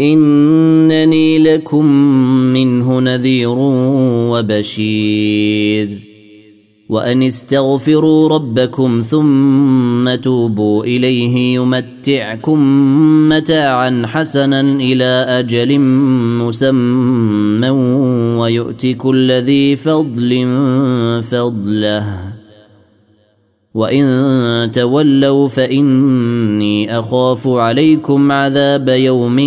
إنني لكم منه نذير وبشير. وأن استغفروا ربكم ثم توبوا إليه يمتعكم متاعا حسنا إلى أجل مسمى ويؤت كل ذي فضل فضله. وان تولوا فاني اخاف عليكم عذاب يوم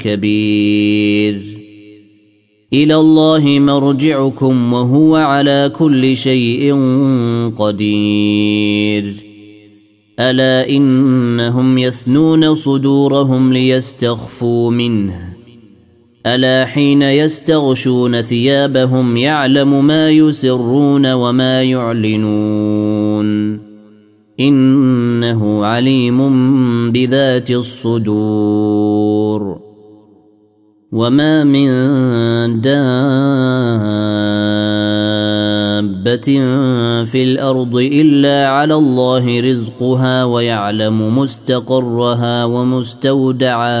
كبير إلى الله مرجعكم وهو على كل شيء قدير الا انهم يثنون صدورهم ليستخفوا منه ألا حين يستغشون ثيابهم يعلم ما يسرون وما يعلنون إنه عليم بذات الصدور وما من دابة في الأرض إلا على الله رزقها ويعلم مستقرها ومستودعها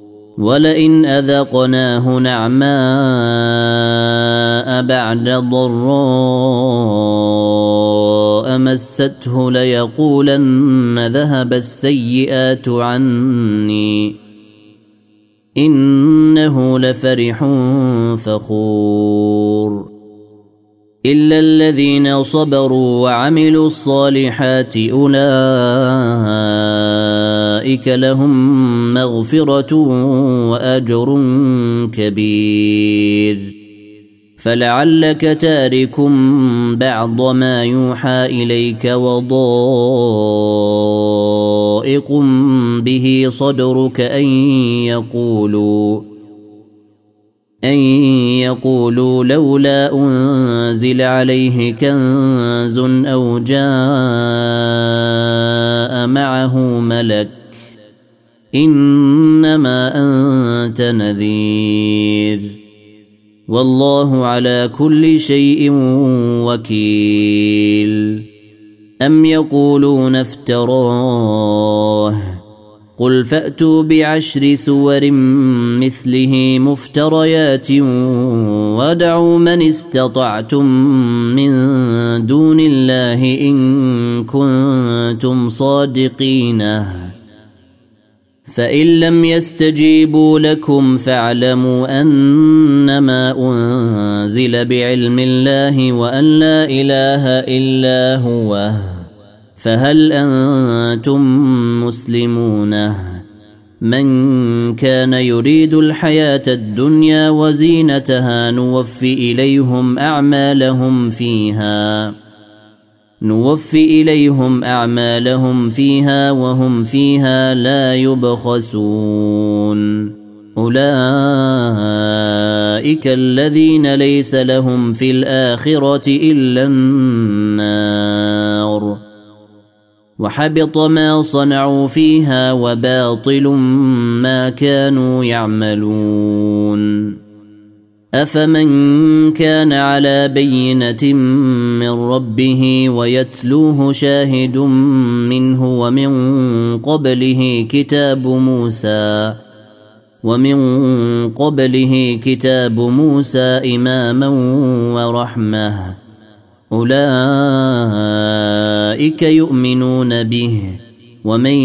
ولئن أذقناه نعماء بعد ضراء مسته ليقولن ذهب السيئات عني. إنه لفرح فخور. إلا الذين صبروا وعملوا الصالحات أولئك لهم مغفره واجر كبير. فلعلك تارك بعض ما يوحى اليك وضائق به صدرك ان يقولوا أن يقولوا لولا أنزل عليه كنز أو جاء معه ملك إنما أنت نذير. والله على كل شيء وكيل. أم يقولون افتراه؟ قل فأتوا بعشر سور مثله مفتريات ودعوا من استطعتم من دون الله إن كنتم صادقين. فإن لم يستجيبوا لكم فاعلموا أنما أنزل بعلم الله وأن لا إله إلا هو. فهل أنتم مسلمون؟ من كان يريد الحياة الدنيا وزينتها نوفي إليهم أعمالهم فيها. نوفي إليهم أعمالهم فيها وهم فيها لا يبخسون. أولئك الذين ليس لهم في الآخرة إلا النار. وحبط ما صنعوا فيها وباطل ما كانوا يعملون. افمن كان على بينه من ربه ويتلوه شاهد منه ومن قبله كتاب موسى ومن قبله كتاب موسى اماما ورحمه اولئك يؤمنون به ومن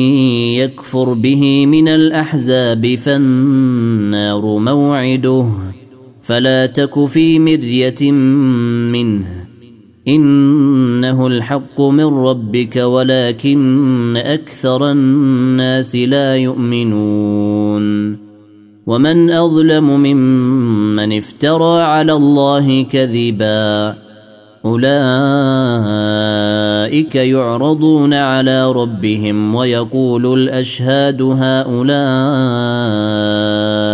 يكفر به من الاحزاب فالنار موعده فلا تك في مرية منه. إنه الحق من ربك ولكن أكثر الناس لا يؤمنون. ومن أظلم ممن افترى على الله كذبا. أولئك يعرضون على ربهم ويقول الأشهاد هؤلاء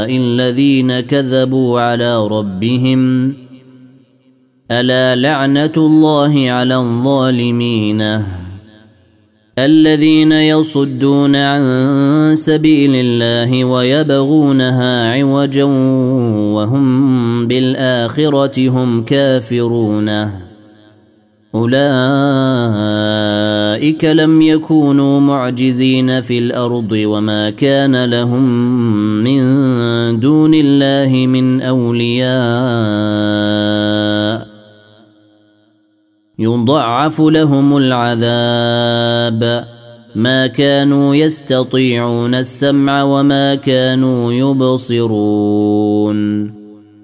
الذين كذبوا على ربهم ألا لعنة الله على الظالمين الذين يصدون عن سبيل الله ويبغونها عوجا وهم بالآخرة هم كافرون أولئك لم يكونوا معجزين في الأرض وما كان لهم من دون الله من أولياء. يضعف لهم العذاب. ما كانوا يستطيعون السمع وما كانوا يبصرون.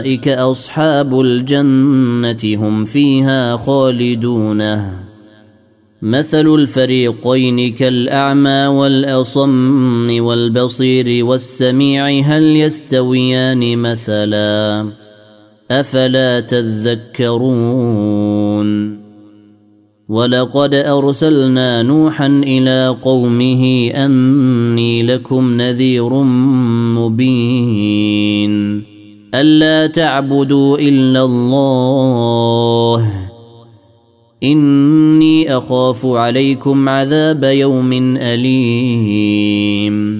اولئك اصحاب الجنه هم فيها خالدون. مثل الفريقين كالاعمى والاصم والبصير والسميع هل يستويان مثلا افلا تذكرون؟ ولقد ارسلنا نوحا إلى قومه اني لكم نذير مبين. ألا تعبدوا إلا الله. إني أخاف عليكم عذاب يوم أليم.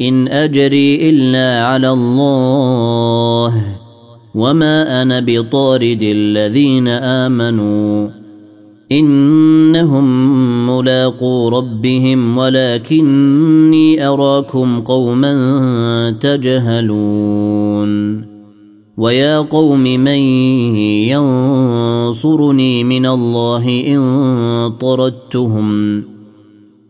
إن أجري إلا على الله. وما أنا بطارد الذين آمنوا. إنهم ملاقو ربهم ولكني أراكم قوما تجهلون. ويا قوم من ينصرني من الله إن طردتهم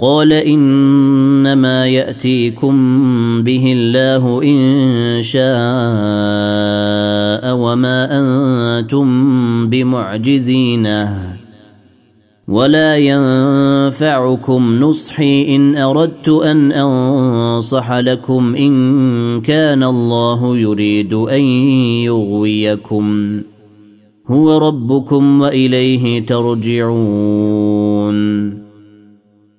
قال إنما يأتيكم به الله إن شاء وما أنتم بمعجزينه ولا ينفعكم نصحي إن أردت أن أنصح لكم إن كان الله يريد أن يغويكم هو ربكم وإليه ترجعون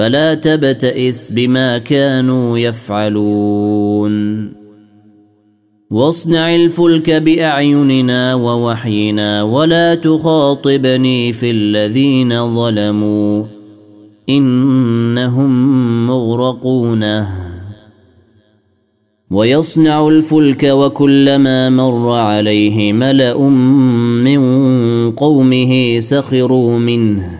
فلا تبتئس بما كانوا يفعلون. واصنع الفلك بأعيننا ووحينا ولا تخاطبني في الذين ظلموا. إنهم مغرقون. ويصنع الفلك وكلما مر عليه ملأ من قومه سخروا منه.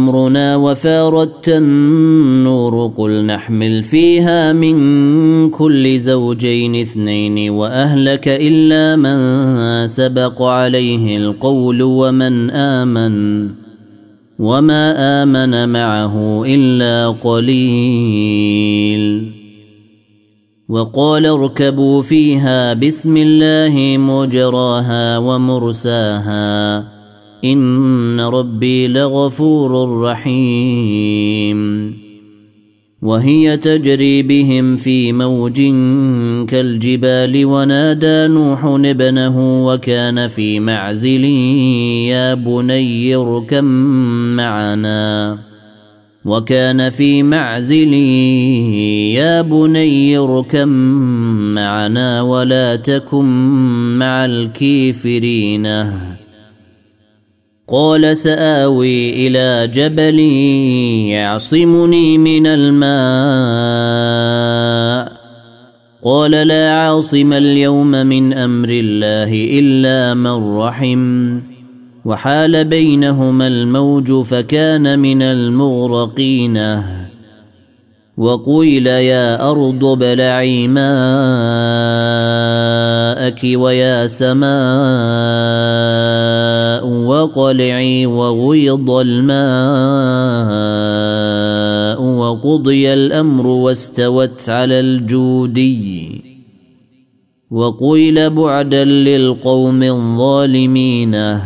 أمرنا وفاردت النور قل نحمل فيها من كل زوجين اثنين وأهلك إلا من سبق عليه القول ومن آمن وما آمن معه إلا قليل وقال اركبوا فيها بسم الله مجراها ومرساها إن ربي لغفور رحيم. وهي تجري بهم في موج كالجبال ونادى نوح ابنه وكان في معزل يا بني اركم معنا. وكان في معزل يا بني اركم معنا ولا تكن مع الكافرين. قال سآوي إلى جبل يعصمني من الماء. قال لا عاصم اليوم من أمر الله إلا من رحم. وحال بينهما الموج فكان من المغرقين. وقيل يا أرض بلعي ماءك ويا سماء وقلعي وغيض الماء وقضي الأمر واستوت على الجودي وقيل بعدا للقوم الظالمين.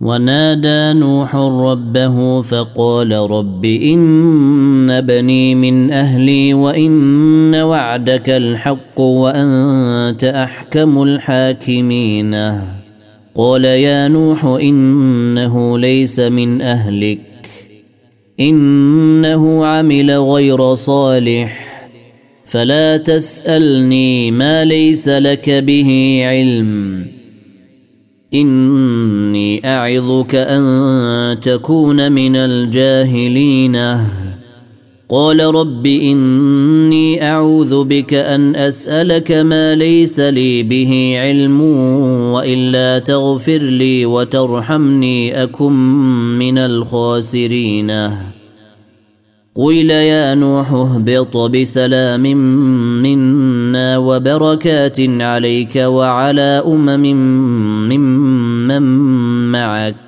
ونادى نوح ربه فقال رب إن بني من أهلي وإن وعدك الحق وأنت أحكم الحاكمين. قال يا نوح انه ليس من اهلك انه عمل غير صالح فلا تسالني ما ليس لك به علم اني اعظك ان تكون من الجاهلين قال رب إني أعوذ بك أن أسألك ما ليس لي به علم وإلا تغفر لي وترحمني أكن من الخاسرين. قيل يا نوح اهبط بسلام منا وبركات عليك وعلى أمم ممن معك.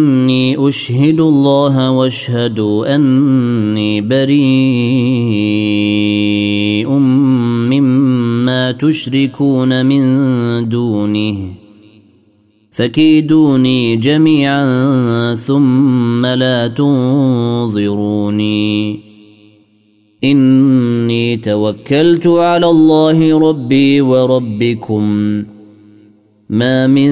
إني أشهد الله واشهدوا أني بريء مما تشركون من دونه. فكيدوني جميعا ثم لا تنظروني. إني توكلت على الله ربي وربكم. ما من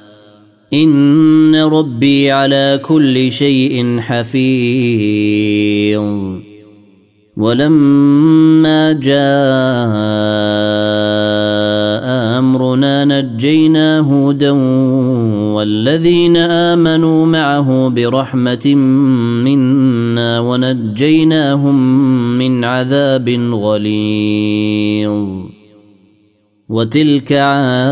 إن ربي على كل شيء حفيظ. ولما جاء أمرنا نجينا هودا والذين آمنوا معه برحمة منا ونجيناهم من عذاب غليظ. وتلك عاد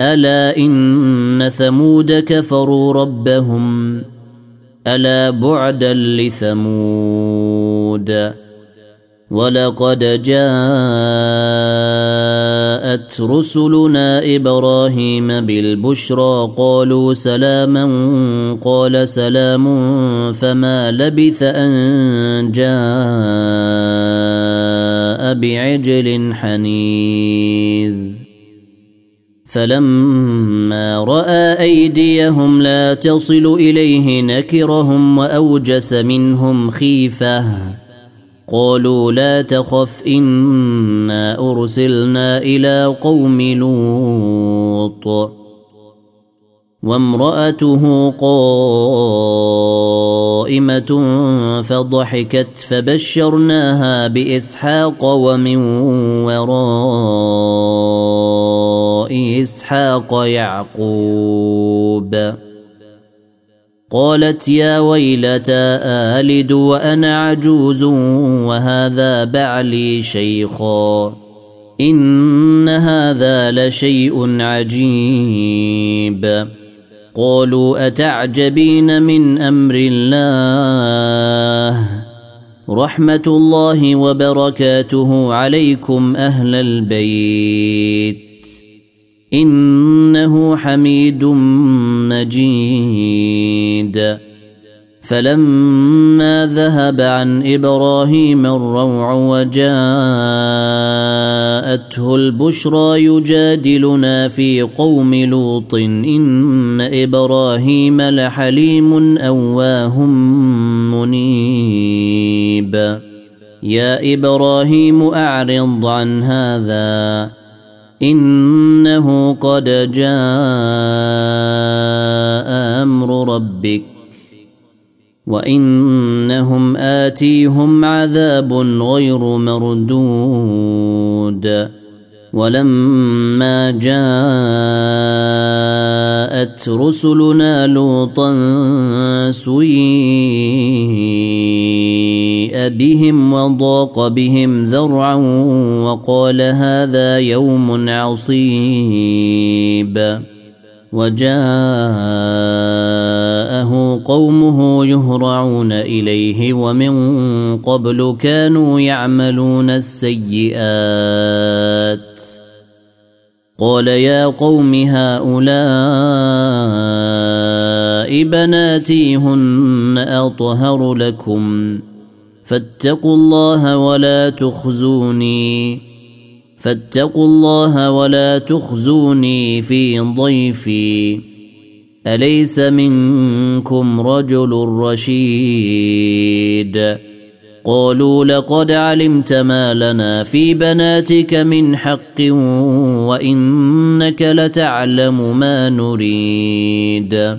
ألا إن ثمود كفروا ربهم؟ ألا بعدا لثمود؟ ولقد جاءت رسلنا إبراهيم بالبشرى قالوا سلاما قال سلام فما لبث أن جاء بعجل حنيذ. فلما رأى أيديهم لا تصل إليه نكرهم وأوجس منهم خيفة. قالوا لا تخف إنا أرسلنا إلى قوم لوط. وامرأته قائمة فضحكت فبشرناها بإسحاق ومن وراء إسحاق يعقوب قالت يا ويلتى آلد وأنا عجوز وهذا بعلي شيخا إن هذا لشيء عجيب قالوا أتعجبين من أمر الله رحمة الله وبركاته عليكم أهل البيت إنه حميد مجيد. فلما ذهب عن إبراهيم الروع وجاءته البشرى يجادلنا في قوم لوط إن إبراهيم لحليم أواه منيب. يا إبراهيم أعرض عن هذا. إنه قد جاء أمر ربك وإنهم آتيهم عذاب غير مردود ولما جاءت رسلنا لوطا سيئ بهم وضاق بهم ذرعا وقال هذا يوم عصيب. وجاءه قومه يهرعون إليه ومن قبل كانوا يعملون السيئات. قال يا قوم هؤلاء بناتي هن أطهر لكم. فاتقوا الله ولا تخزوني فاتقوا الله ولا تخزوني في ضيفي. أليس منكم رجل رشيد؟ قالوا لقد علمت ما لنا في بناتك من حق وإنك لتعلم ما نريد.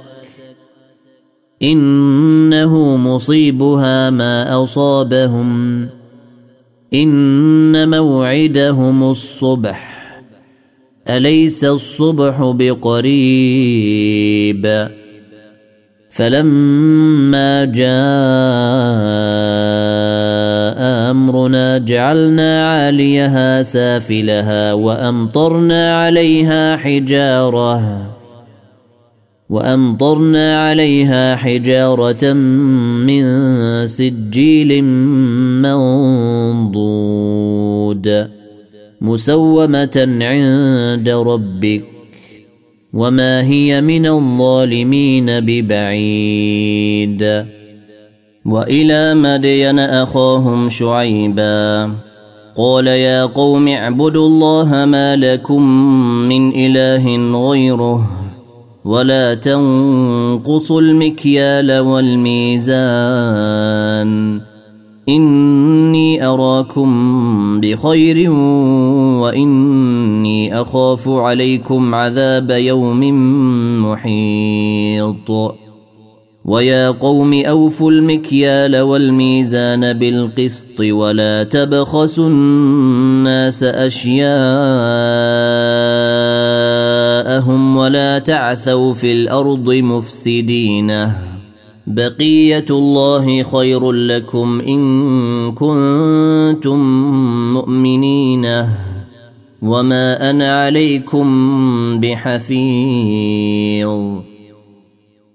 إنه مصيبها ما أصابهم. إن موعدهم الصبح. أليس الصبح بقريب؟ فلما جاء أمرنا جعلنا عاليها سافلها وأمطرنا عليها حجارة. وأمطرنا عليها حجارة من سجيل منضود مسومة عند ربك وما هي من الظالمين ببعيد. وإلى مدين أخاهم شعيبا قال يا قوم اعبدوا الله ما لكم من إله غيره ولا تنقصوا المكيال والميزان. إني أراكم بخير وإني أخاف عليكم عذاب يوم محيط. ويا قوم أوفوا المكيال والميزان بالقسط ولا تبخسوا الناس اشياءهم ولا تعثوا في الأرض مفسدين. بقية الله خير لكم إن كنتم مؤمنين. وما أنا عليكم بحفيظ.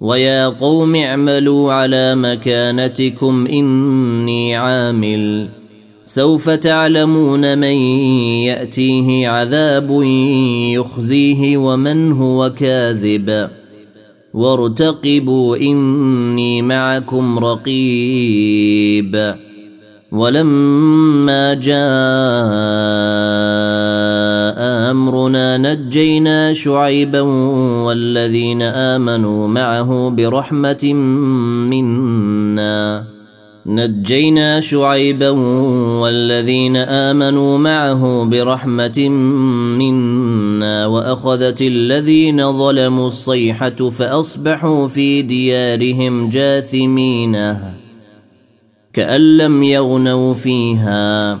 ويا قوم اعملوا على مكانتكم اني عامل سوف تعلمون من ياتيه عذاب يخزيه ومن هو كاذب وارتقبوا اني معكم رقيب ولما جاء أمرنا نجينا شعيبا والذين آمنوا معه برحمة منا. نجينا شعيبا والذين آمنوا معه برحمة منا. وأخذت الذين ظلموا الصيحة فأصبحوا في ديارهم جاثمين. كأن لم يغنوا فيها.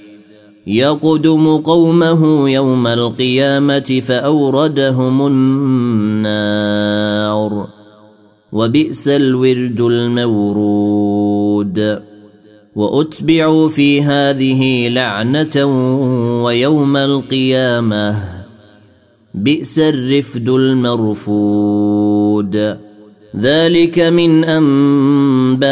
يقدم قومه يوم القيامة فأوردهم النار. وبئس الورد المورود. وأتبعوا في هذه لعنة ويوم القيامة. بئس الرفد المرفود. ذلك من أنباء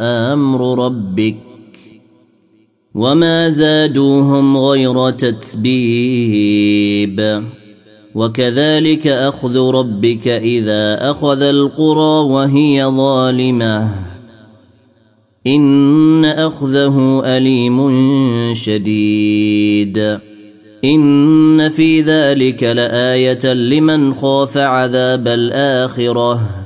أمر ربك وما زادوهم غير تتبيب. وكذلك أخذ ربك إذا أخذ القرى وهي ظالمة. إن أخذه أليم شديد. إن في ذلك لآية لمن خاف عذاب الآخرة.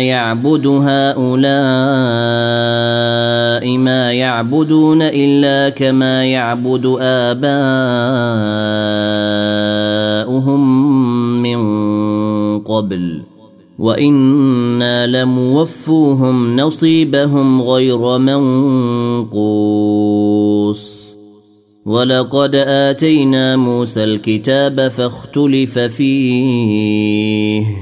يعبد هؤلاء ما يعبدون إلا كما يعبد آباؤهم من قبل. وإنا لموفوهم نصيبهم غير منقوص. ولقد آتينا موسى الكتاب فاختلف فيه.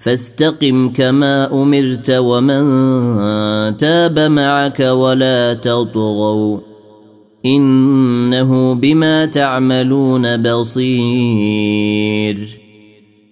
فاستقم كما أمرت ومن تاب معك ولا تطغوا إنه بما تعملون بصير.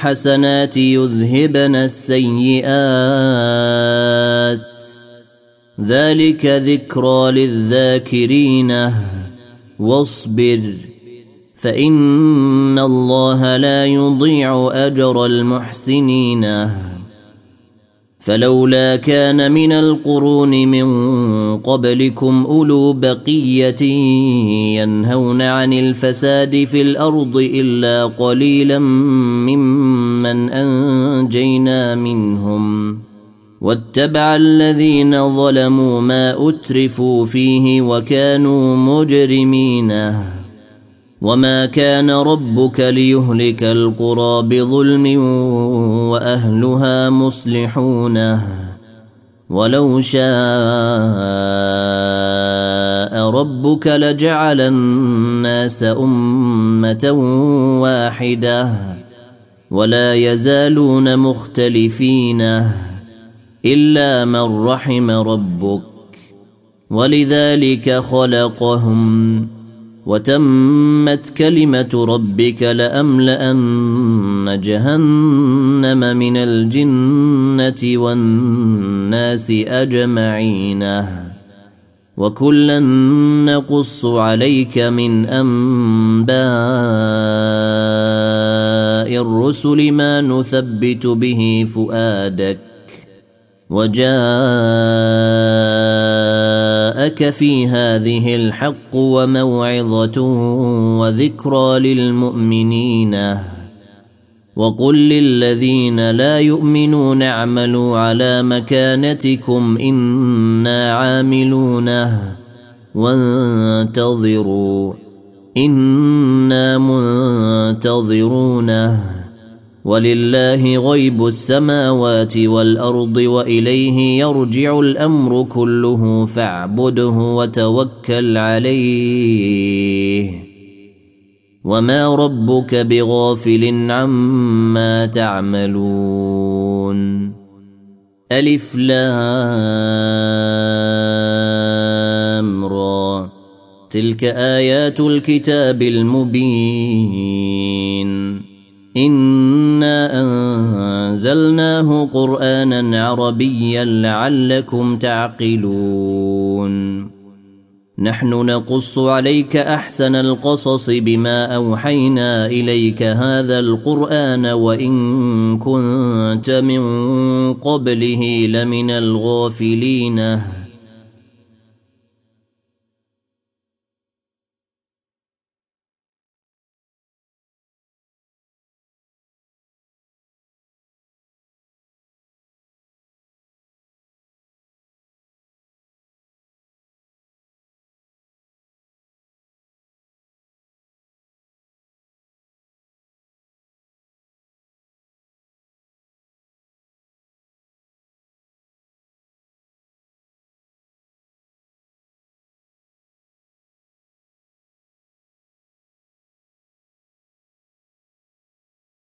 الحسنات يذهبن السيئات. ذلك ذكرى للذاكرين. واصبر فإن الله لا يضيع أجر المحسنين. فلولا كان من القرون من قبلكم أولو بقية ينهون عن الفساد في الأرض إلا قليلا ممن أنجينا منهم واتبع الذين ظلموا ما أترفوا فيه وكانوا مجرمين. وما كان ربك ليهلك القرى بظلم وأهلها مصلحون. ولو شاء ربك لجعل الناس أمة واحدة. ولا يزالون مختلفين إلا من رحم ربك ولذلك خلقهم وتمت كلمة ربك لأملأن جهنم من الجنة والناس أجمعين وكلا نقص عليك من أنباء الرسل ما نثبت به فؤادك وجاءك في هذه الحق وموعظة وذكرى للمؤمنين. وقل للذين لا يؤمنون اعملوا على مكانتكم إنا عاملون. وانتظروا أنا منتظرون ولله غيب السماوات والارض واليه يرجع الامر كله فاعبده وتوكل عليه وما ربك بغافل عما تعملون الف لام تلك ايات الكتاب المبين انا انزلناه قرانا عربيا لعلكم تعقلون نحن نقص عليك احسن القصص بما اوحينا اليك هذا القران وان كنت من قبله لمن الغافلين